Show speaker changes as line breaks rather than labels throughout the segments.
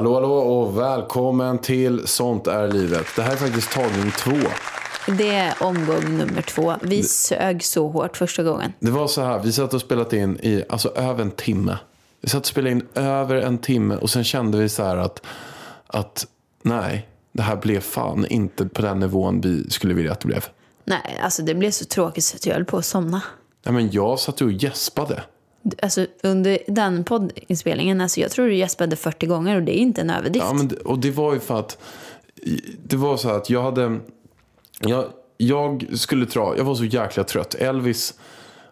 Hallå, hallå och välkommen till Sånt är livet. Det här är faktiskt tagning två.
Det är omgång nummer två. Vi sög så hårt första gången.
Det var så här, vi satt och spelade in i alltså, över en timme. Vi satt och spelade in över en timme och sen kände vi så här att, att nej, det här blev fan inte på den nivån vi skulle vilja att det blev.
Nej, alltså det blev så tråkigt så att jag höll på att somna.
Nej, men jag satt och gäspade.
Alltså under den poddinspelningen, alltså jag tror du gäspade 40 gånger och det är inte en överdrift.
Ja, men, det- och det var ju för att det var så här att jag hade jag, jag skulle dra, jag var så jäkla trött. Elvis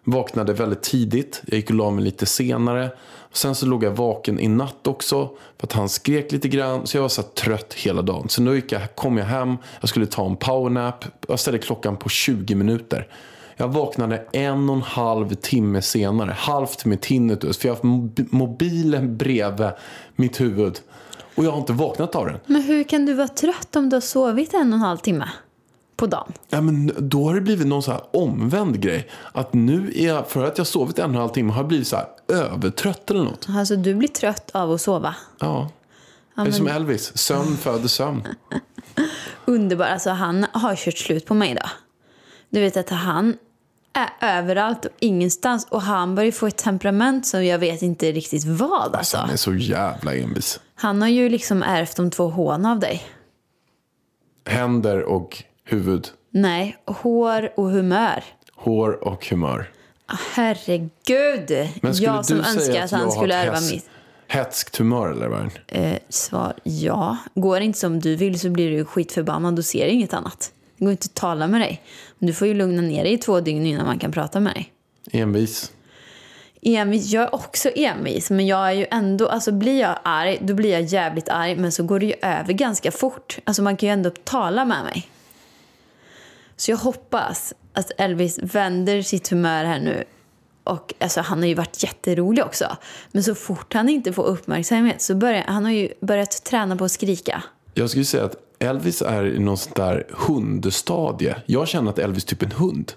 vaknade väldigt tidigt. Jag gick och la mig lite senare. Sen så låg jag vaken i natt också. För att han skrek lite grann. Så jag var så trött hela dagen. Så nu gick jag, kom jag hem. Jag skulle ta en powernap. Jag ställde klockan på 20 minuter. Jag vaknade en och en halv timme senare. Halvt med tinnitus. För jag har haft mob- mobilen bredvid mitt huvud. Och jag har inte vaknat av den.
Men hur kan du vara trött om du har sovit en och en halv timme på dagen?
Ja, men då har det blivit någon så här omvänd grej. Att nu är jag, för att jag sovit en och en halv timme, har jag blivit så här övertrött eller något.
Alltså du blir trött av att sova.
Ja. Det är som Elvis, sömn föder sömn.
Underbar. Alltså han har kört slut på mig idag. Du vet att han är överallt och ingenstans och han börjar få ett temperament som jag vet inte riktigt vad alltså.
Han är så jävla envis.
Han har ju liksom ärvt de två hån av dig.
Händer och huvud.
Nej, hår och humör.
Hår och humör.
Ah, Herregud! Jag som
du
önskar
säga
att
jag
han skulle ärva mitt.
Hätskt humör eller vad?
Eh, svar ja. Går det inte som du vill så blir du skitförbannad och ser inget annat. Det går inte att tala med dig. Men du får ju lugna ner dig i två dygn innan man kan prata med dig.
Envis.
Envis, jag är också envis, men jag är ju ändå, alltså blir jag arg, då blir jag jävligt arg, men så går det ju över ganska fort. Alltså man kan ju ändå tala med mig. Så jag hoppas att Elvis vänder sitt humör här nu. Och alltså, han har ju varit jätterolig också. Men så fort han inte får uppmärksamhet så börjar han har ju börjat träna på att skrika.
Jag skulle säga att Elvis är i någon sånt där hundstadie. Jag känner att Elvis är typ en hund.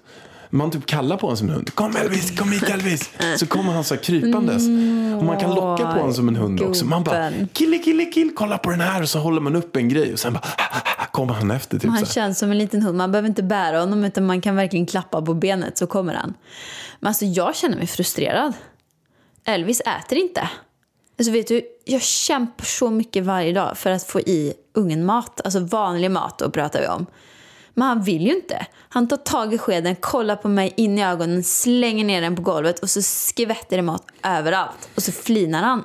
Man typ kallar på honom som en hund. Kom Elvis, kom hit Elvis. Så kommer han så här krypandes. Och man kan locka på honom som en hund också. Man bara, kille, kille, kill, kolla på den här. Och så håller man upp en grej och sen bara, kommer han efter. Typ,
Han känns som en liten hund. Man behöver inte bära honom utan man kan verkligen klappa på benet så kommer han. Men alltså jag känner mig frustrerad. Elvis äter inte. Alltså vet du, jag kämpar så mycket varje dag för att få i ungen mat. Alltså vanlig mat då pratar vi om. Men han vill ju inte. Han tar tag i skeden, kollar på mig in i ögonen, slänger ner den på golvet och så skvätter det mat överallt. Och så flinar han.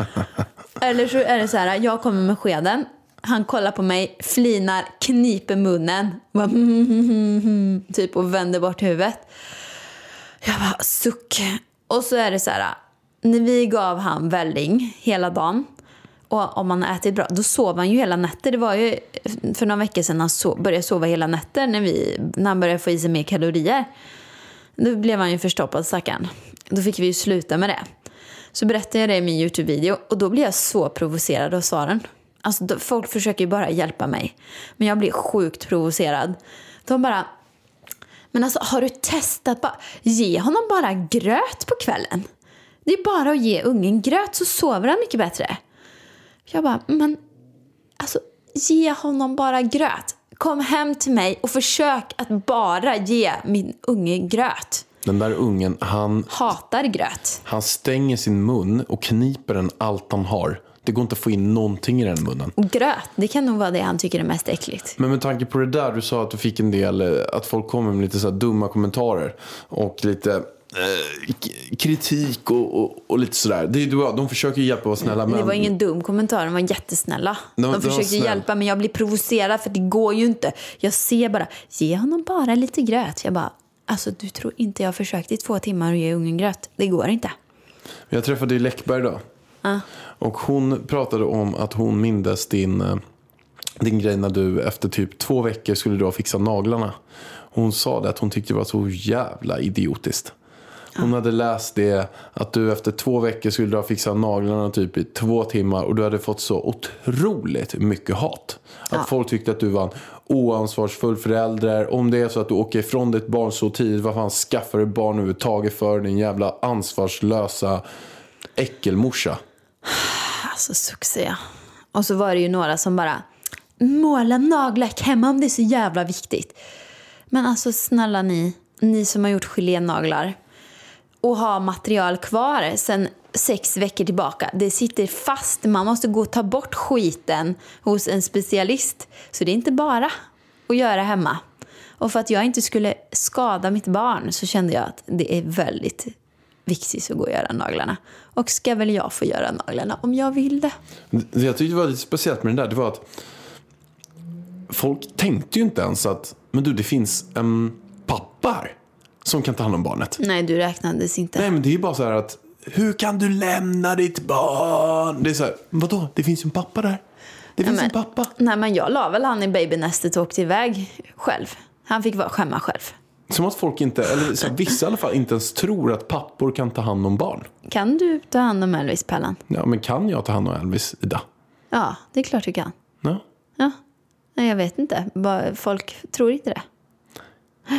Eller så är det så här, jag kommer med skeden, han kollar på mig, flinar, kniper munnen, bara, typ och vänder bort huvudet. Jag bara suck. Och så är det så här, när vi gav han välling hela dagen och om han har ätit bra, då sover han ju hela nätter. Det var ju för några veckor sedan han so- började sova hela nätter när, vi, när han började få i sig mer kalorier. Då blev han ju förstoppad stackaren. Då fick vi ju sluta med det. Så berättade jag det i min YouTube-video och då blev jag så provocerad av svaren. Alltså då- folk försöker ju bara hjälpa mig. Men jag blir sjukt provocerad. De bara, men alltså har du testat bara, ge honom bara gröt på kvällen. Det är bara att ge ungen gröt så sover han mycket bättre. Jag bara, men alltså ge honom bara gröt. Kom hem till mig och försök att bara ge min unge gröt.
Den där ungen, han,
Hatar gröt.
han stänger sin mun och kniper den allt han har. Det går inte att få in någonting i den munnen.
Gröt, det kan nog vara det han tycker är mest äckligt.
Men med tanke på det där, du sa att du fick en del, eh, att folk kommer med lite så här dumma kommentarer och lite kritik och, och, och lite sådär. Det är du de försöker ju hjälpa och vara snälla men
Det var ingen dum kommentar, de var jättesnälla.
De-
De, försökte
snäll.
hjälpa men jag blir provocerad för det går ju inte. Jag ser bara, ge honom bara lite gröt. Jag bara, Alltså du tror inte jag har försökt i två timmar att ge ungen gröt. Det går inte.
Jag träffade ju Läckberg då.
Ja.
Och hon pratade om att hon mindes din, eh, din grej när du efter typ två veckor skulle då fixa naglarna. Hon sa det att hon tyckte det var så jävla idiotiskt. Hon hade läst det att du efter två veckor skulle dra och fixa naglarna typ i två timmar och du hade fått så otroligt mycket hat. Att
Ja.
folk tyckte att du var en oansvarsfull förälder. Om det är så att du åker ifrån ditt barn så tidigt, vad fan skaffar du barn överhuvudtaget för din jävla ansvarslösa äckelmorsa?
Alltså succé. Och så var det ju några som bara måla nagellack hemma om det är så jävla viktigt. Men alltså snälla ni, ni som har gjort gelénaglar och ha material kvar sen sex veckor tillbaka. Det sitter fast, man måste gå och ta bort skiten hos en specialist. Så det är inte bara att göra hemma. Och för att jag inte skulle skada mitt barn så kände jag att det är väldigt viktigt att gå och göra naglarna. Och ska väl jag få göra naglarna om jag vill det.
Det jag tyckte var lite speciellt med den där, det var att folk tänkte ju inte ens att, men du det finns en pappa här som kan ta hand om barnet.
Nej, du räknades inte.
Nej men det är ju bara så här att, hur kan du lämna ditt barn? Det är så här, vadå? Det finns ju en pappa där. Det finns
men-
en pappa.
Nej, men jag la väl han i babynästet och åkte iväg själv. Han fick vara skämma själv.
Som att folk inte, eller så här, vissa i alla fall, inte ens tror att pappor kan ta hand om barn.
Kan du ta hand om Elvis, Pellan?
Ja men kan jag ta hand om Elvis, Ida?
Ja, det är klart du kan.
Ja,
Ja. Nej, jag vet inte. Folk tror inte det.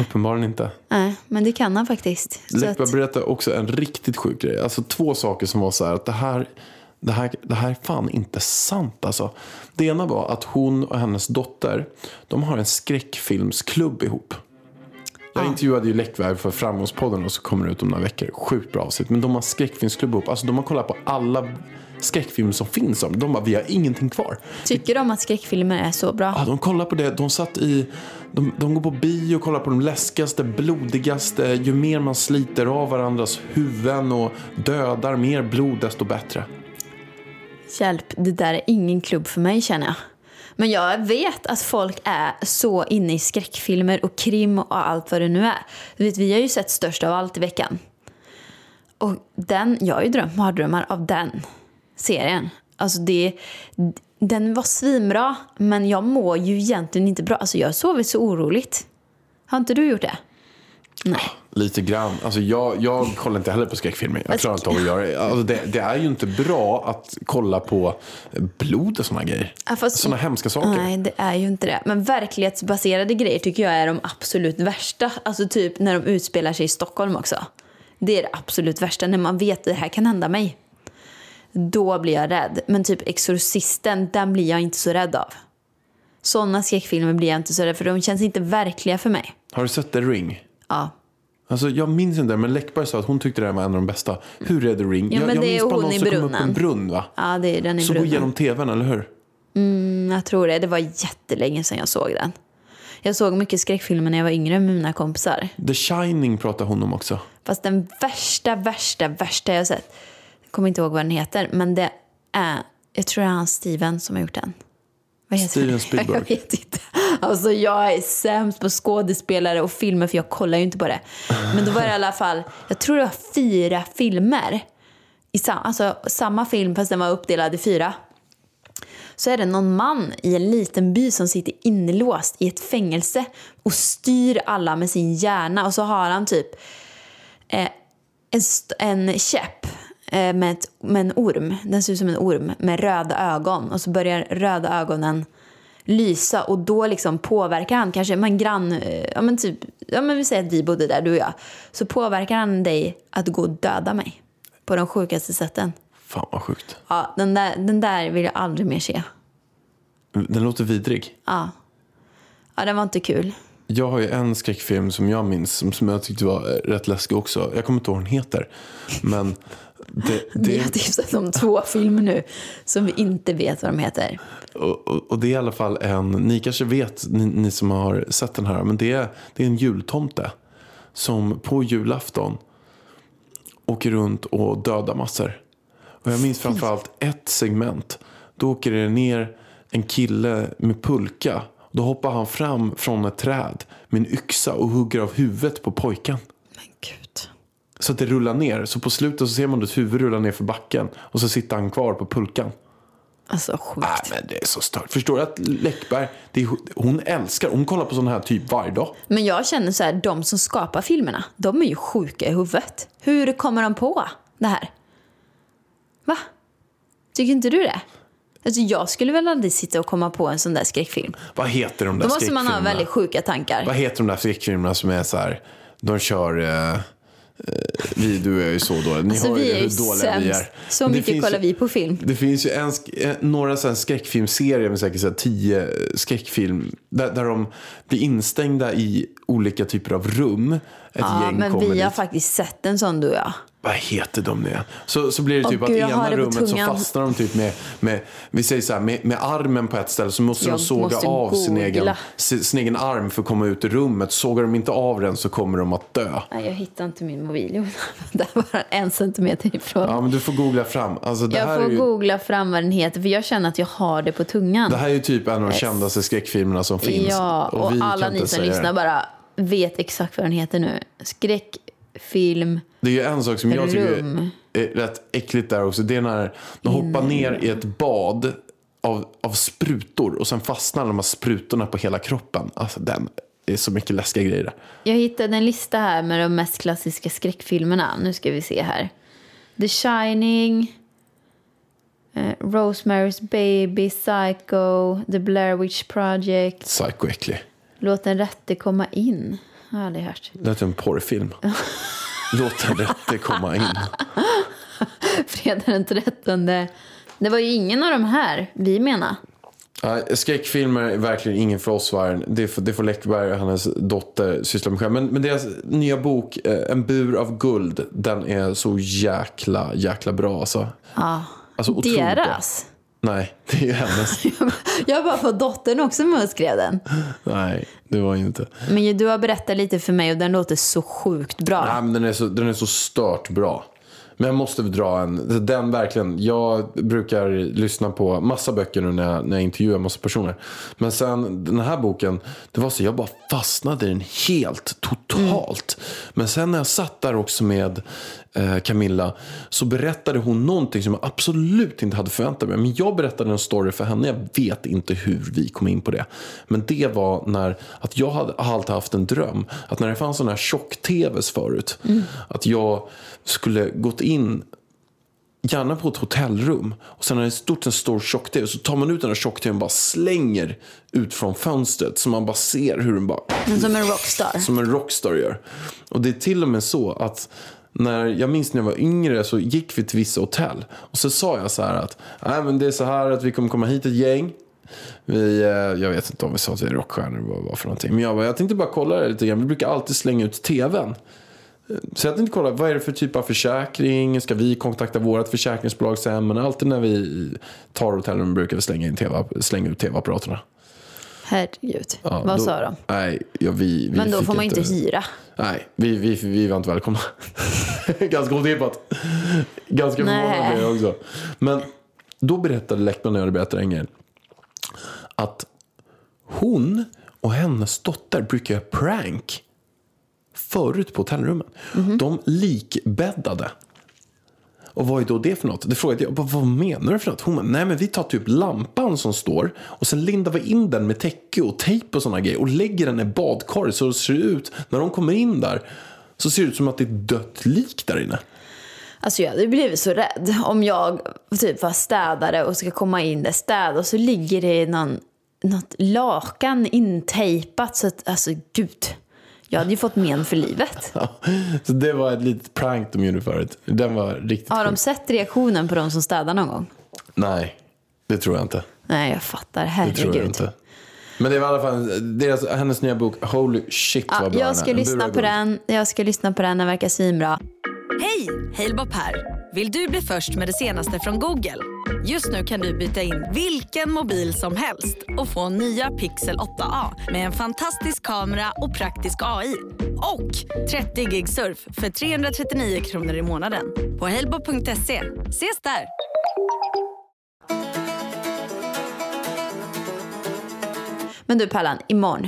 Uppenbarligen inte.
Nej, men det kan han faktiskt.
Läckberg
att,
berättade också en riktigt sjuk grej. Alltså två saker som var så här att det här, det här, det här är fan inte sant alltså. Det ena var att hon och hennes dotter, de har en skräckfilmsklubb ihop. Jag intervjuade ju Läckberg för Framgångspodden och så kommer det ut om några veckor. Sjukt bra avsnitt. Men de har skräckfilmsklubb ihop. Alltså de har kollat på alla skräckfilmer som finns om. De bara, vi har ingenting kvar.
tycker de att skräckfilmer är så bra?
Ja, de kollar på det. De satt i... De, de går på bio och kollar på de läskigaste, blodigaste. Ju mer man sliter av varandras huvuden och dödar mer blod, desto bättre.
Hjälp, det där är ingen klubb för mig känner jag. Men jag vet att folk är så inne i skräckfilmer och krim och allt vad det nu är. Du vet, vi har ju sett Störst av allt i veckan. Och den, jag har ju drömt mardrömmar av den serien. Alltså det, den var svinbra, men jag mår ju egentligen inte bra. Alltså jag har sovit så oroligt. Har inte du gjort det? Nej.
Lite grann. Alltså jag, jag kollar inte heller på skräckfilmer. Jag klarar inte av att göra det. Alltså det. Det är ju inte bra att kolla på blod och såna grejer.
Ja, fast-
Såna hemska saker.
Nej, det är ju inte det. Men verklighetsbaserade grejer tycker jag är de absolut värsta. Alltså typ när de utspelar sig i Stockholm också. Det är det absolut värsta, när man vet att det här kan hända mig. Då blir jag rädd. Men typ Exorcisten, den blir jag inte så rädd av. Sådana skräckfilmer blir jag inte så rädd för de känns inte verkliga för mig.
Har du sett The Ring?
Ja.
Alltså jag minns inte, men Läckberg sa att hon tyckte det var en av de bästa. Hur är The Ring?
Ja,
jag,
men
jag
det är
minns bara
hon
någon
i
som kom upp en brunn va?
Ja, det är den i
Så
brunnen.
igenom tvn, eller hur?
Mm, Jag tror det. Det var jättelänge sedan jag såg den. Jag såg mycket skräckfilmer när jag var yngre med mina kompisar.
The Shining pratar hon om också.
Fast den värsta, värsta, värsta jag har sett. Jag kommer inte ihåg vad den heter, men det är... Jag tror det är han Steven som har gjort den. Vad heter
Steven? Spielberg.
Jag vet inte. Alltså jag är sämst på skådespelare och filmer för jag kollar ju inte på det. Men då var det i alla fall, jag tror det var fyra filmer. I sam, alltså samma film fast den var uppdelad i fyra. Så är det någon man i en liten by som sitter inlåst i ett fängelse och styr alla med sin hjärna. Och så har han typ eh, en, en käpp med, ett, med en orm. Den ser ut som en orm med röda ögon. Och så börjar röda ögonen lysa och då liksom påverkar han kanske, man grann, eh, ja men typ, ja men vi säger att vi bodde där, du och jag. Så påverkar han dig att gå och döda mig. På de sjukaste sätten.
Fan vad sjukt.
Ja, den där, den där vill jag aldrig mer se.
Den låter vidrig.
Ja. Ja, den var inte kul.
Jag har ju en skräckfilm som jag minns som, som jag tyckte var eh, rätt läskig också. Jag kommer inte ihåg vad den heter. Men det,
Vi
det,
har tipsat om två filmer nu som vi inte vet vad de heter.
och, och, och det är i alla fall en, ni kanske vet, ni, ni som har sett den här, men det är, det är en jultomte som på julafton åker runt och dödar massor. Och jag minns framförallt ett segment. Då åker det ner en kille med pulka. Då hoppar han fram från ett träd med en yxa och hugger av huvudet på pojken. Så att det rullar ner. Så på slutet så ser man ett huvud rulla ner för backen. Och så sitter han kvar på pulkan.
Alltså sjukt.
Nej men det är så stört. Förstår du att Läckberg, det är, hon älskar, hon kollar på sån här typ varje dag.
Men jag känner så här, de som skapar filmerna, de är ju sjuka i huvudet. Hur kommer de på det här? Va? Tycker inte du det? Alltså jag skulle väl aldrig sitta och komma på en sån där skräckfilm.
Vad heter de där
Då måste man ha
skräckfilmerna?
väldigt sjuka tankar.
Vad heter de där skräckfilmerna som är så här, de kör, eh, vi, du är ju så dåliga, ni
Alltså
hör ju hur dåliga vi är.
sämst. Så mycket kollar
ju-
vi på film.
Det finns ju en, eh, några så här skräckfilmserier med säkert så här tio skräckfilm där, där de blir instängda i olika typer av rum. Ett
Ja,
gäng
men vi har
dit.
faktiskt sett en sån du och jag.
Vad heter de nu? Så, så blir det
Åh,
typ
jag
att
har
ena
det på
rummet så
tungan.
fastnar de typ med, med vi säger så här, med, med armen på ett ställe så måste
Jag
de såga
måste
av sin
googla.
egen, sin, sin egen arm för att komma ut ur rummet. Sågar de inte av den så kommer de att dö.
Nej, jag hittar inte min mobil. Jo, Där var den en centimeter ifrån.
Ja men du får googla fram. Alltså, det, här
jag får
är ju,
googla fram vad den heter för jag känner att jag har det på tungan.
det här är ju typ en av de kändaste skräckfilmerna som finns.
Ja, och,
vi
alla
kan
ni som
säga
lyssnar
det.
bara vet exakt vad den heter nu. Skräckfilm.
Det är ju en sak som jag tycker
Rum.
är rätt äckligt där också. Det är när de hoppar ner i ett bad av, av sprutor och sen fastnar de här sprutorna på hela kroppen. Alltså den är så mycket läskiga grejer där.
Jag hittade en lista här med de mest klassiska skräckfilmerna. Nu ska vi se här. The Shining, eh, Rosemary's Baby, Psycho, The Blair Witch Project,
Psycho-äcklig.
Låt den rätte komma in. Jag har aldrig hört.
Det lät som en porrfilm. Låt den rätte komma in.
Fredag den 13. Det var ju ingen av de här vi menar.
Skräckfilmer är verkligen ingen för oss. Var. Det, får, det får Läckberg och hennes dotter syssla med själv. Men, men deras nya bok, eh, En bur av guld, den är så jäkla, jäkla bra. Alltså.
Ja.
Alltså.
Deras.
Nej, det är ju hennes.
Jag bara fått dottern också med och skrev den.
Nej, det var inte.
Men du har berättat lite för mig och den låter så sjukt bra.
Nej, men den är, så, den är så stört bra. Men jag måste dra en. Den verkligen. Jag brukar lyssna på massa böcker nu när jag, när jag intervjuar massa personer. Men sen den här boken. Det var så jag bara fastnade i den helt totalt. Men sen när jag satt där också med eh, Camilla. Så berättade hon någonting som jag absolut inte hade förväntat mig. Men jag berättade en story för henne. Jag vet inte hur vi kom in på det. Men det var när att jag hade alltid haft en dröm. Att när det fanns sådana här tjock-tvs förut. Att jag skulle gått in gärna på ett hotellrum och sen när det är stort en stor tjock-tv så tar man ut den här tjock-tvn och bara slänger ut från fönstret så man bara ser hur den bara
Som en rockstar.
som en rockstar gör. Och det är till och med så att när jag minns när jag var yngre så gick vi till vissa hotell och så sa jag så här att Nej, men det är så här att vi kommer komma hit ett gäng. Vi, eh, jag vet inte om vi sa att vi är rockstjärnor eller vad det var för någonting. Men jag, bara, jag tänkte bara kolla det lite grann. Vi brukar alltid slänga ut tvn. Så jag tänkte kolla, vad är det för typ av försäkring? Ska vi kontakta vårt försäkringsbolag sen? Men alltid när vi tar hotellrum brukar vi slänga, in TV, slänga ut tv-apparaterna.
Herregud.
Ja,
Vad
då-
sa de?
Nej, ja, vi, vi
Men då får man inte hyra.
Nej, vi, vi, vi var inte välkomna. Ganska otippat. Ganska förvånad blev jag också. Men då berättade Läckman när jag berättade en grej. Att hon och hennes dotter brukar göra prank förut på hotellrummen. De likbäddade. Och vad är då det för något? Det frågade jag, vad menar du för något? Hon bara, nej men vi tar typ lampan som står och sen lindar vi in den med täcke och tejp och sådana grejer och lägger den i badkaret så det ser ut, när de kommer in där, så ser det ut som att det är dött lik där inne.
Alltså jag hade blivit så rädd om jag typ var städare och ska komma in där städ och så ligger det någon, något lakan intejpat så att, alltså gud. Jag hade ju fått men för livet.
Så det var ett litet prank de gjorde förut. Den var riktigt
Har de
sjuk.
sett reaktionen på de som städar någon gång?
Nej, det tror jag inte.
Nej, jag fattar.
Det tror jag
Herregud.
inte. Men det var i alla fall deras, hennes nya bok, Holy shit
Ja,
vad bra
jag ska lyssna på den. Jag ska lyssna på den. Den verkar svinbra.
Hej! Halebop här. Vill du bli först med det senaste från Google? Just nu kan du byta in vilken mobil som helst och få nya Pixel 8A med en fantastisk kamera och praktisk AI. Och 30 gig surf för 339 kronor i månaden på halebop.se. Ses där!
Men du Pärlan, imorgon.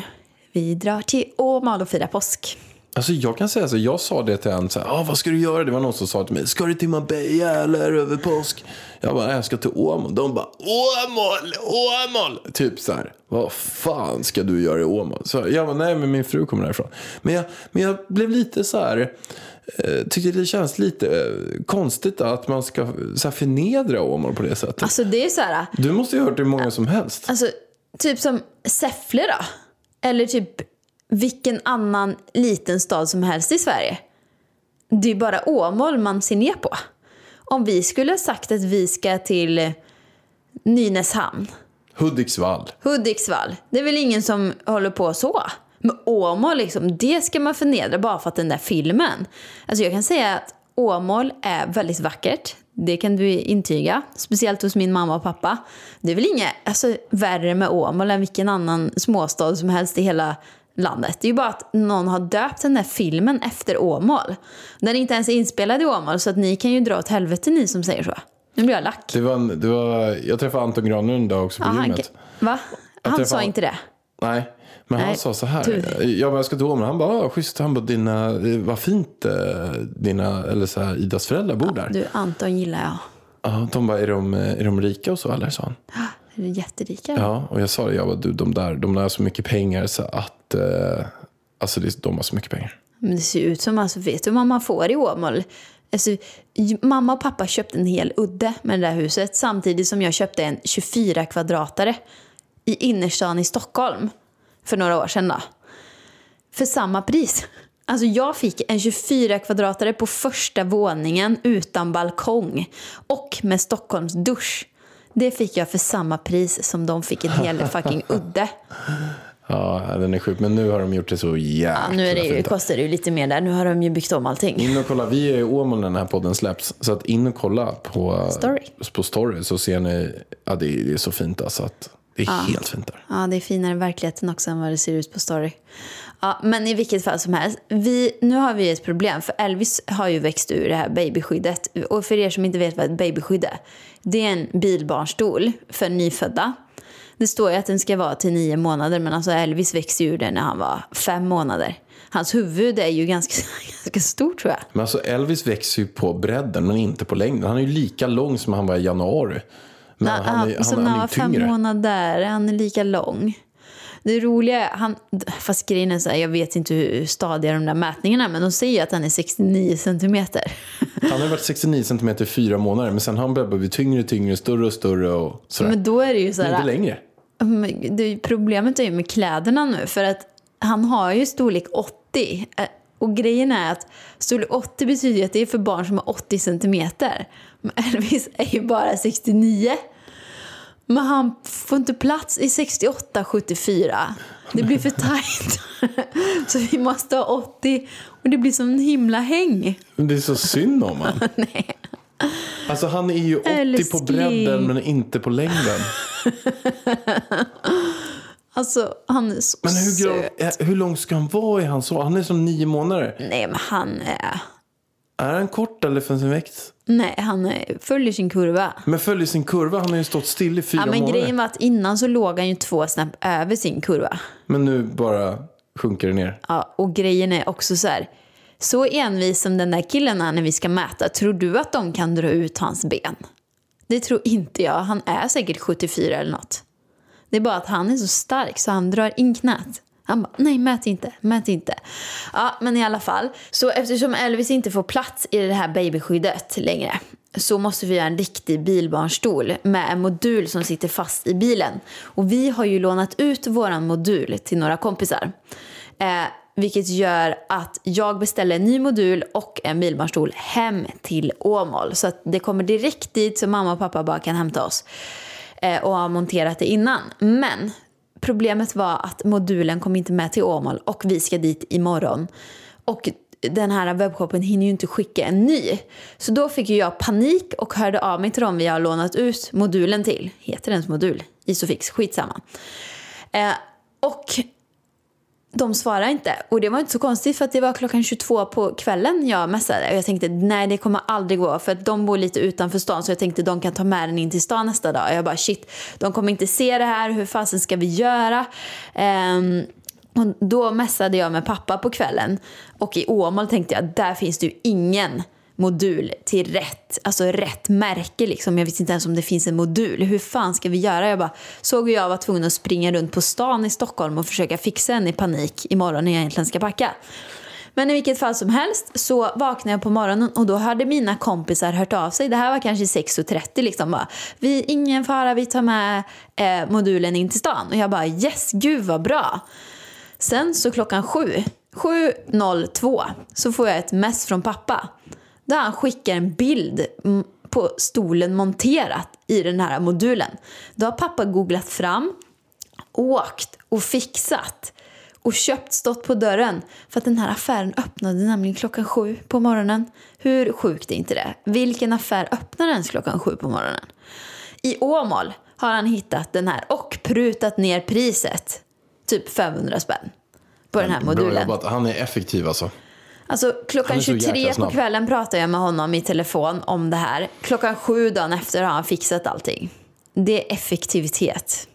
Vi drar till Åmål och firar påsk.
Alltså jag kan säga så, jag sa det till en så här, ah, vad ska du göra? Det var någon som sa till mig, ska du till Marbella eller över påsk? Jag bara, "Nej, jag ska till Åmål. De bara, Åmål, Åmål! Typ så här, vad fan ska du göra i Åmål? Så jag bara, nej men min fru kommer därifrån. Men jag, men jag blev lite så här, eh, tyckte det känns lite eh, konstigt att man ska så här, förnedra Åmål på det sättet.
Alltså det är så här,
Du måste ju ha hört det många som helst.
alltså typ som Säffle då. Eller typ vilken annan liten stad som helst i Sverige. Det är bara Åmål man ser ner på. Om vi skulle ha sagt att vi ska till Nynäshamn,
Hudiksvall.
Hudiksvall, det är väl ingen som håller på så. Men Åmål, liksom, det ska man förnedra bara för att den där filmen. Alltså jag kan säga att Åmål är väldigt vackert. Det kan du intyga. Speciellt hos min mamma och pappa. Det är väl inget alltså, värre med Åmål än vilken annan småstad som helst i hela landet. Det är ju bara att någon har döpt den där filmen efter Åmål. Den är inte ens inspelad i Åmål så att ni kan ju dra åt helvete ni som säger så. Nu blir jag lack.
Det var, en- det var, jag träffade Anton Granlund också på
Ja, han,
gymmet.
va? Han
träffade-
sa inte det.
Nej, men han
Nej,
sa så här.
tur.
Ja, men jag ska till Åmål. Han bara, ah, schysst. Han bara, dina, vad fint eh, dina, eller så här, Idas föräldrar bor där.
Du, Anton gillar jag.
Ja, de bara, är de, är de rika och så eller? sa han.
Är du jätterika?
Ja, och jag sa det, jag bara, du, de där, de där har så mycket pengar så att, eh, alltså det, de har så mycket pengar.
Men det ser ut som, alltså, vet du vad man får i Åmål? Alltså, mamma och pappa köpte en hel udde med det där huset samtidigt som jag köpte en 24 kvadratare i innerstan i Stockholm för några år sedan. Då. För samma pris. Alltså jag fick en 24 kvadratare på första våningen utan balkong och med Stockholms dusch. Det fick jag för samma pris som de fick en hel fucking udde.
Ja, den är sjuk. Men nu har de gjort det så jäkla
Ja, nu är det ju,
fint.
kostar det ju lite mer där. Nu har de ju byggt om allting.
In och kolla, vi är i Åmål när den här podden släpps. Så att in och kolla på
Story.
på story så ser ni, ja det är, det är så fint alltså. Att det är helt fint där.
Ja, det är finare i verkligheten också än vad det ser ut på story. Ja, men i vilket fall som helst, vi, nu har vi ett problem. För Elvis har ju växt ur det här babyskyddet. Och för er som inte vet vad ett babyskydd är. Det är en bilbarnstol för nyfödda. Det står ju att den ska vara till nio månader, men alltså Elvis växte ur den när han var fem månader. Hans huvud är ju ganska, ganska stort tror jag.
Men alltså Elvis växer ju på bredden men inte på längden. Han är ju lika lång som han var i januari. Men
När
han, är, han,
som
han,
när
är
han var fem månader, han är lika lång. Det roliga är, han, fast grejen är så här, jag vet inte hur stadiga de där mätningarna är, men de säger att han är 69 centimeter.
Han har varit 69 cm i fyra månader men sen har han börjat bli tyngre och tyngre, större och större och sådär.
Men då är det ju så
Men inte
här,
längre.
Men det, problemet är ju med kläderna nu, för att han har ju storlek 80. Eh, Och grejen är att storlek 80 betyder att det är för barn som har 80 centimeter. Men Elvis är ju bara 69. Men han får inte plats i 68-74. Det blir för tajt. Så vi måste ha 80 och det blir som en himla häng.
Men det är så synd om han.
Nej.
Alltså han är ju 80 på
Älskling.
bredden men inte på längden.
Alltså, han är så
Men hur,
söt.
grå- eh, hur lång ska han vara i hans så? Han är som nio månader.
Nej, men han är...
Är han kort eller för sin växt?
Nej, han är, följer sin kurva.
Men följer sin kurva. Han har ju stått still i fyra
Ja, men
månader.
grejen var att innan så låg han ju två snäpp över sin kurva.
Men nu bara sjunker det ner.
Ja, och grejen är också så här. Så envis som den där killen är när vi ska mäta, tror du att de kan dra ut hans ben? Det tror inte jag. Han är säkert 74 eller något. Det är bara att han är så stark så han drar in knät. Han bara, nej mät inte, mät inte. Ja, men i alla fall. Så eftersom Elvis inte får plats i det här babyskyddet längre så måste vi göra en riktig bilbarnstol med en modul som sitter fast i bilen. Och vi har ju lånat ut våran modul till några kompisar. Eh, vilket gör att jag beställer en ny modul och en bilbarnstol hem till Åmål. Så att det kommer direkt dit så mamma och pappa bara kan hämta oss. Eh, och har monterat det innan. Men problemet var att modulen kom inte med till Åmål och vi ska dit imorgon. Och den här webbshoppen hinner ju inte skicka en ny. Så då fick jag panik och hörde av mig till dem vi har lånat ut modulen till. Heter den ens modul? Isofix, skitsamma. Eh, och de svarar inte. Och det var inte så konstigt för att det var klockan 22 på kvällen jag messade. Och jag tänkte nej det kommer aldrig gå för att de bor lite utanför stan så jag tänkte de kan ta med den in till stan nästa dag. Och jag bara shit, de kommer inte se det här, hur fasen ska vi göra? Um, och då messade jag med pappa på kvällen och i Åmål tänkte jag där finns det ju ingen modul till rätt, alltså rätt märke liksom. Jag visste inte ens om det finns en modul. Hur fan ska vi göra? Jag bara såg hur jag var tvungen att springa runt på stan i Stockholm och försöka fixa en i panik imorgon när jag egentligen ska packa. Men i vilket fall som helst så vaknade jag på morgonen och då hade mina kompisar hört av sig. Det här var kanske 6.30 liksom. Bara, vi, ingen fara, vi tar med eh, modulen in till stan. Och jag bara yes, gud vad bra. Sen så klockan sju, 7.02 så får jag ett mess från pappa. Där han skickar en bild på stolen monterat i den här modulen. Då har pappa googlat fram, åkt och fixat och köpt, stått på dörren. För att den här affären öppnade nämligen klockan sju på morgonen. Hur sjukt är inte det? Vilken affär öppnar ens klockan sju på morgonen? I Åmål har han hittat den här och prutat ner priset. Typ 500 spänn på den här modulen.
Han är effektiv alltså.
Alltså klockan
är så jäkla
23 på kvällen pratade jag med honom i telefon om det här. Klockan sju dagen efter har han fixat allting. Det är effektivitet.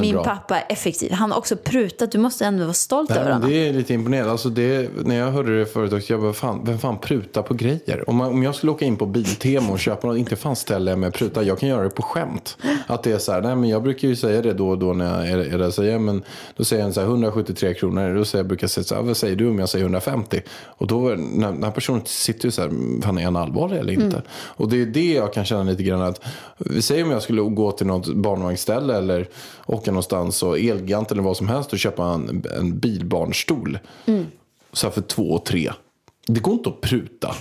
Min
bra.
pappa är effektiv. Han har också prutat. Du måste ändå vara stolt
Nej,
över honom.
det är lite imponerande. Alltså det, när jag hörde det förut också, jag bara, fan, vem fan prutar på grejer? Om, man, om jag skulle åka in på Biltema och köpa något, inte fan ställer jag mig och prutar. Jag kan göra det på skämt. Att det är så här, nej men jag brukar ju säga det då och då när jag är, är där. Säger, men då säger jag så här, 173 kronor. Då säger jag, brukar jag säga så här, vad säger du om jag säger 150? Och då, när, när personen sitter ju så här, fan är han allvarlig eller inte? Och det är det jag kan känna lite grann att, vi säger om jag skulle gå till något barnvagnsställe eller åka någonstans och Elgigant eller vad som helst och köpa en, en bilbarnstol. Så här för två och tre. Det går inte att pruta.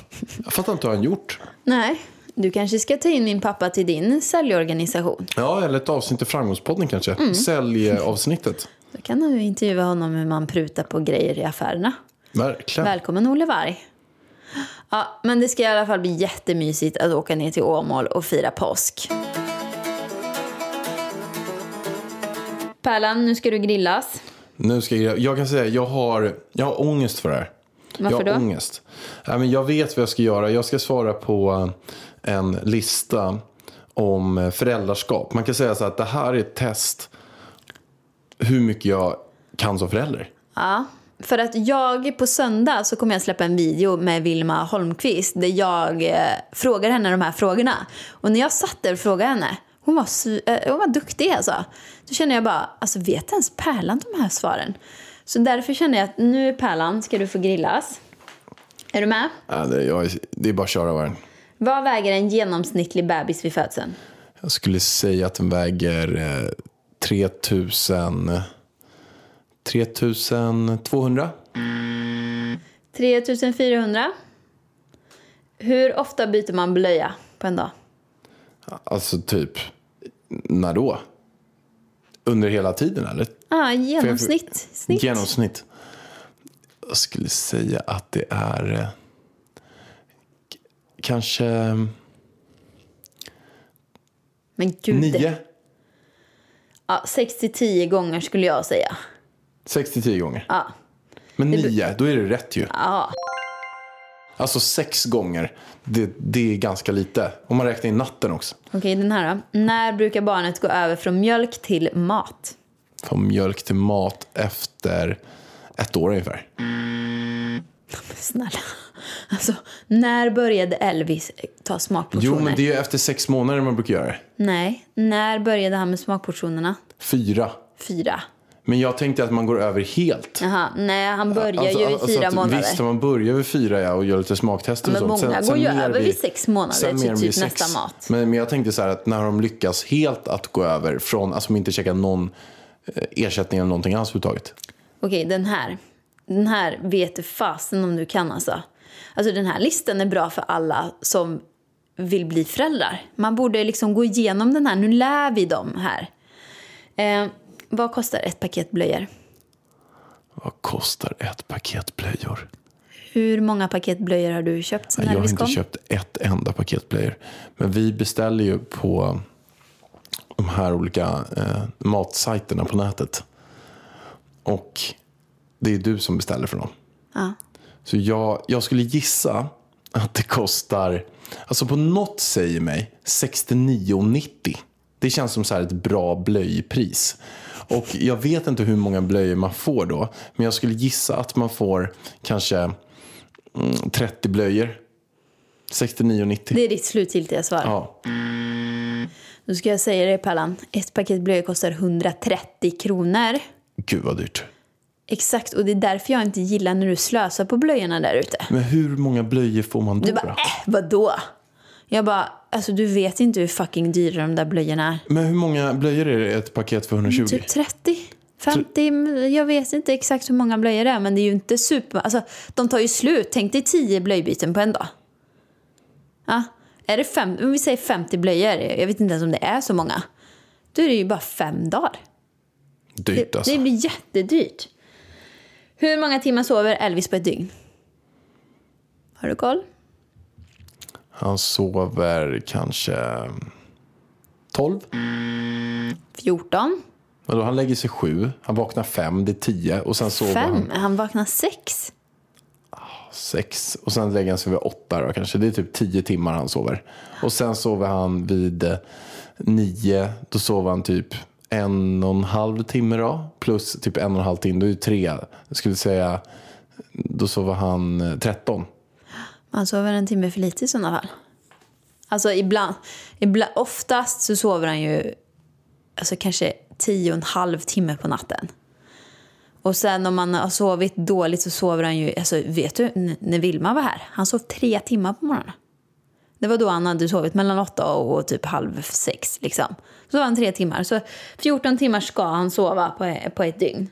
Jag fattar inte hur han gjort.
Nej, du kanske ska ta in min pappa till din säljorganisation.
Ja, eller ett avsnitt i Framgångspodden kanske. Säljavsnittet.
Då kan du intervjua honom hur man prutar på grejer i affärerna.
Verkligen.
Välkommen Olle Warg. Ja, men det ska i alla fall bli jättemysigt att åka ner till Åmål och fira påsk. Pärlan, nu ska du grillas.
Nu ska jag, jag kan säga, jag har, jag har ångest för det här.
Varför
jag har
då?
ångest. Nej, men jag vet vad jag ska göra. Jag ska svara på en lista om föräldraskap. Man kan säga så att det här är ett test hur mycket jag kan som förälder.
Ja, för att jag på söndag så kommer jag släppa en video med Vilma Holmqvist där jag eh, frågar henne de här frågorna. Och när jag satt där och frågade henne, hon var, eh, hon var duktig alltså. Då känner jag bara, alltså vet ens Pärlan de här svaren? Så därför känner jag att nu Pärlan ska du få grillas. Är du med?
Ja, det, jag, är- det är bara att köra vargen.
Vad väger en genomsnittlig bebis vid födseln?
Jag skulle säga att den väger eh, 3000... 3200.
3400. Hur ofta byter man blöja på en dag?
Alltså typ, när då? Under hela tiden eller?
Ah, genomsnitt. Snitt.
Genomsnitt. Jag skulle säga att det är eh, kanske
Men gud.
nio.
Ja, 6 till 10 gånger skulle jag säga.
Sex till tio gånger.
Ja.
Men nio, då är det rätt ju.
Ja.
Alltså sex gånger, det, det är ganska lite. Om man räknar in natten också.
Okej, den här då. När brukar barnet gå över från mjölk till mat?
Från mjölk till mat efter ett år ungefär.
Snälla. Alltså, när började Elvis ta smakportioner?
Jo, men det är ju efter sex månader man brukar göra det.
Nej, när började han med smakportionerna?
Fyra.
Fyra.
Men jag tänkte att man går över helt.
Jaha, nej han börjar
Alltså,
ju vid
alltså
fyra
att,
månader.
Visst, man börjar vid fyra ja, och gör lite smaktester
Men
och sånt.
många går ju
mer
över vid sex månader
sen
till typ
sex.
nästa mat.
Men, men jag tänkte så här att när de lyckas helt att gå över från, alltså de inte käkar någon eh, ersättning eller någonting alls överhuvudtaget.
Okej, den här. Den här vet du fasen om du kan alltså. Alltså den här listan är bra för alla som vill bli föräldrar. Man borde liksom gå igenom den här. Nu lär vi dem här. Eh, vad kostar ett paket blöjor?
Vad kostar ett paket blöjor?
Hur många paket blöjor har du köpt sen
Jag har inte köpt ett enda paket blöjor. Men vi beställer ju på de här olika eh, matsajterna på nätet. Och det är du som beställer för dem.
Ja.
Så jag, jag skulle gissa att det kostar, alltså på något säger mig 69,90. Det känns som så här ett bra blöjpris. Och jag vet inte hur många blöjor man får då. Men jag skulle gissa att man får kanske mm, 30 blöjor. 69,90.
Det är ditt slutgiltiga svar.
Ja.
Nu ska jag säga det Pallan. Ett paket blöjor kostar 130 kronor.
Gud vad dyrt.
Exakt, och det är därför jag inte gillar när du slösar på blöjorna där ute.
Men hur många blöjor får man då?
Du bara, äh, vadå? Jag bara, alltså du vet inte hur fucking dyra de där blöjorna är.
Men hur många blöjor är det ett paket för 120?
Typ 30? 50? Jag vet inte exakt hur många blöjor det är, men det är ju inte super... Alltså, de tar ju slut. Tänk dig 10 blöjbyten på en dag. Ja, är det fem, om vi säger 50 blöjor, jag vet inte ens om det är så många. Då är det ju bara fem dagar.
Dyrt
Det,
alltså.
det blir jättedyrt. Hur många timmar sover Elvis på ett dygn? Har du koll?
Han sover kanske 12.
14?
Vadå, han lägger sig sju, han vaknar fem, det är tio och sen sover
Fem?
han
Han vaknar sex.
sex och sen lägger han sig vid åtta då kanske. Det är typ tio timmar han sover. Och sen sover han vid eh, nio, då sover han typ en och en halv timme då. Plus typ en och en halv timme, då är det tre. Jag skulle säga, då sover han eh, 13.
Alltså, han sover en timme för lite i sådana fall. Alltså ibland, ibland, oftast så sover han ju alltså kanske tio och en halv timme på natten. Och sen om man har sovit dåligt så sover han ju, alltså vet du, när Vilma var här, han sov tre timmar på morgonen. Det var då han hade sovit mellan åtta och typ halv sex liksom. Så var han tre timmar. Så 14 timmar ska han sova på, på ett dygn.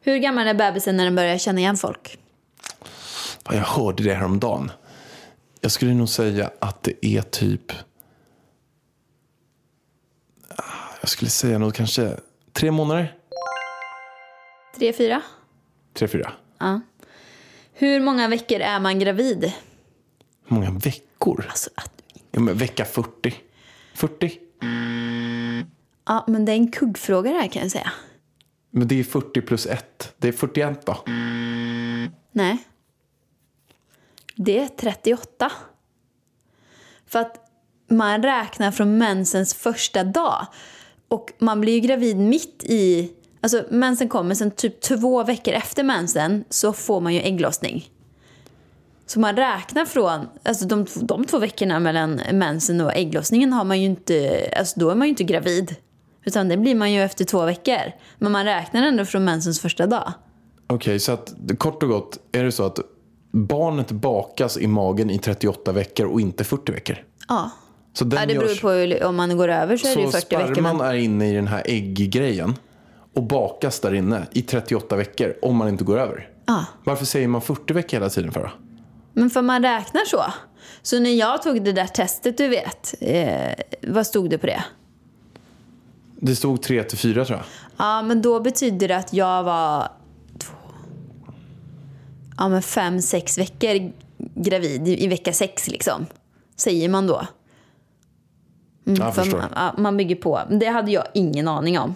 Hur gammal är bebisen när den börjar känna igen folk?
Jag hörde det häromdagen. Jag skulle nog säga att det är typ... Ah, Jag skulle säga nog kanske tre månader.
Tre, fyra?
Tre, fyra.
Ja. Hur många veckor är man gravid?
Hur många veckor?
Alltså, att,
Ja, men vecka 40. 40?
ja, men det är en kuggfråga det här kan jag säga.
Men det är 40 plus 1. Det är 41 då.
Nej. Det är 38. För att man räknar från mensens första dag. Och man blir ju gravid mitt i... Alltså mensen kommer, sen typ två veckor efter mensen så får man ju ägglossning. Så man räknar från, alltså de, de två veckorna mellan mensen och ägglossningen har man ju inte, alltså då är man ju inte gravid. Utan det blir man ju efter två veckor. Men man räknar ändå från mensens första dag.
Okej, så att kort och gott är det så att barnet bakas i magen i 38 veckor och inte 40 veckor.
Ja.
Så den
Ja, det beror
görs-
på hur- om man går över så är det ju
Så
40 veckor.
sperman
Men...
är inne i den här ägggrejen och bakas där inne i 38 veckor om man inte går över.
Ja.
Varför säger man 40 veckor hela tiden för då?
men för man räknar så. Så när jag tog det där testet, du vet, eh, vad stod det på det?
Det stod 3 till 4 tror jag.
Ja, men då betyder det att jag var ja, men fem, sex veckor gravid i, i vecka sex liksom. Säger man då. Mm, man, ja, man bygger på. Det hade jag ingen aning om.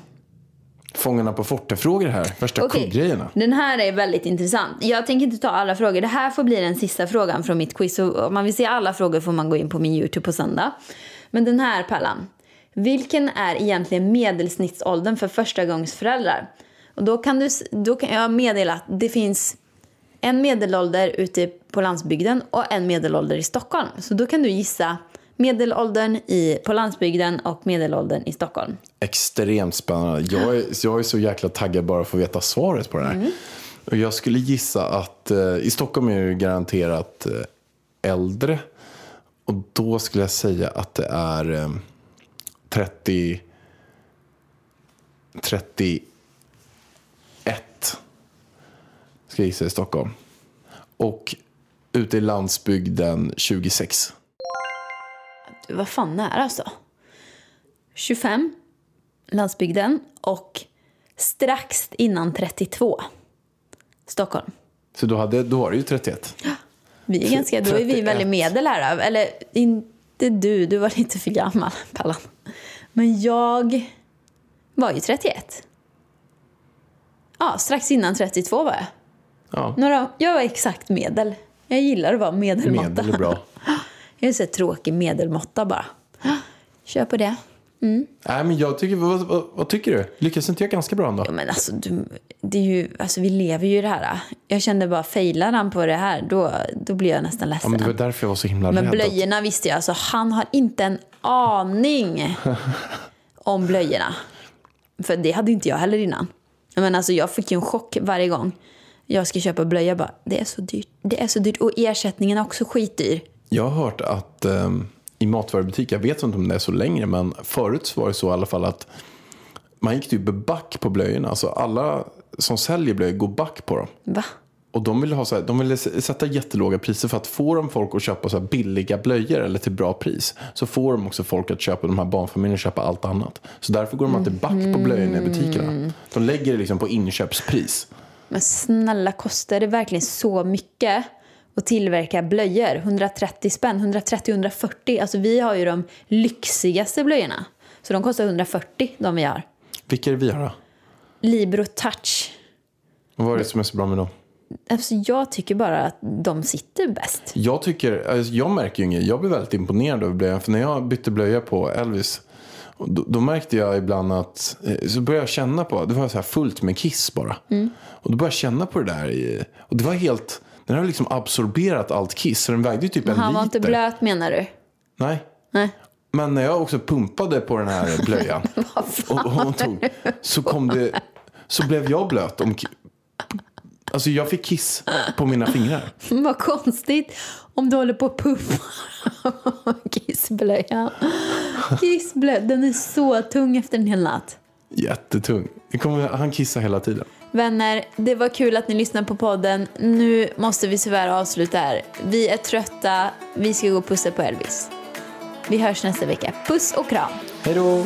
Fångarna på fortet-frågor här. Värsta
Okej,
kuggrejerna.
Den här är väldigt intressant. Jag tänker inte ta alla frågor. Det här får bli den sista frågan från mitt quiz. Och om man vill se alla frågor får man gå in på min YouTube på söndag. Men den här Pallan. Vilken är egentligen medelsnittsåldern för förstagångsföräldrar? Och då kan, du, då kan jag meddela att det finns en medelålder ute på landsbygden och en medelålder i Stockholm. Så då kan du gissa medelåldern i, på landsbygden och medelåldern i Stockholm.
Extremt spännande. Jag är, jag är så jäkla taggad bara för att veta svaret på det här.
Mm.
Och jag skulle gissa att eh, i Stockholm är det garanterat eh, äldre. Och då skulle jag säga att det är eh, 30... 31. Ska jag gissa i Stockholm. Och ute i landsbygden 26.
Du var fan nära alltså. 25, landsbygden och strax innan 32, Stockholm.
Så då, hade, då var det ju 31.
Vi är ganska, då är vi
31.
väldigt medel här. Eller inte du, du var lite för gammal, Pallan. Men jag var ju 31. Ja, strax innan 32 var jag.
Ja,
Några, jag var exakt medel. Jag gillar att vara medelmåtta.
medel är bra.
Jag är så tråkig medelmåtta bara. Kör på det.
Nej, men jag tycker, vad, vad, vad tycker du? Lyckas inte jag ganska bra ändå?
Ja, men alltså, du, det är ju, alltså, vi lever ju i det här. Jag kände bara, failar han på det här, då, då blir jag nästan
Ja,
ledsen.
men det var därför jag var så himla
Men
rädd. att-
blöjorna visste jag, alltså han har inte en aning om blöjorna. För det hade inte jag heller innan. Men alltså jag fick ju en chock varje gång jag ska köpa blöja. Bara, det är så dyrt. Det är så dyrt. Och ersättningen är också skitdyr.
Jag har hört att ehm, i matvarubutik, jag vet inte om det är så längre, men förut var det så i alla fall att man gick typ back på blöjorna. Alltså alla som säljer blöjor går back på dem.
Va?
Och de ville, ha så här, de ville sätta jättelåga priser för att få de folk att köpa så billiga blöjor eller till bra pris så får de också folk att köpa, de här barnfamiljerna att köpa allt annat. Så därför går de alltid back på blöjorna i butikerna. De lägger det liksom på inköpspris.
Men snälla, kostar det verkligen så mycket att tillverka blöjor? 130 spänn, 130-140. Alltså vi har ju de lyxigaste blöjorna. Så de kostar 140, de vi har.
Vilka är det vi har då?
Libro Touch.
Och vad är det som är så bra med dem?
Alltså jag tycker bara att de sitter bäst.
Jag tycker, alltså jag märker ju inget, jag blir väldigt imponerad över blöjan. För när jag bytte blöja på Elvis, och då, då märkte jag ibland att, eh, så började jag känna på, det var så här fullt med kiss bara. Och då började jag känna på det där, i, och det var helt, den har liksom absorberat allt kiss. Så den vägde ju typ en
Han var
liter.
inte blöt menar du?
Nej.
Nej.
Men när jag också pumpade på den här blöjan och, och hon tog, så kom det, så blev jag blöt. Om, alltså jag fick kiss på mina fingrar.
Vad konstigt om du håller på att pumpa kissblöja. Kissblöja, den är så tung efter en hel natt.
Jättetung. Kommer, han kissar hela tiden.
Vänner, det var kul att ni lyssnade på podden. Nu måste vi tyvärr avsluta här. Vi är trötta. Vi ska gå och pussa på Elvis. Vi hörs nästa vecka. Puss och kram.
Hej då!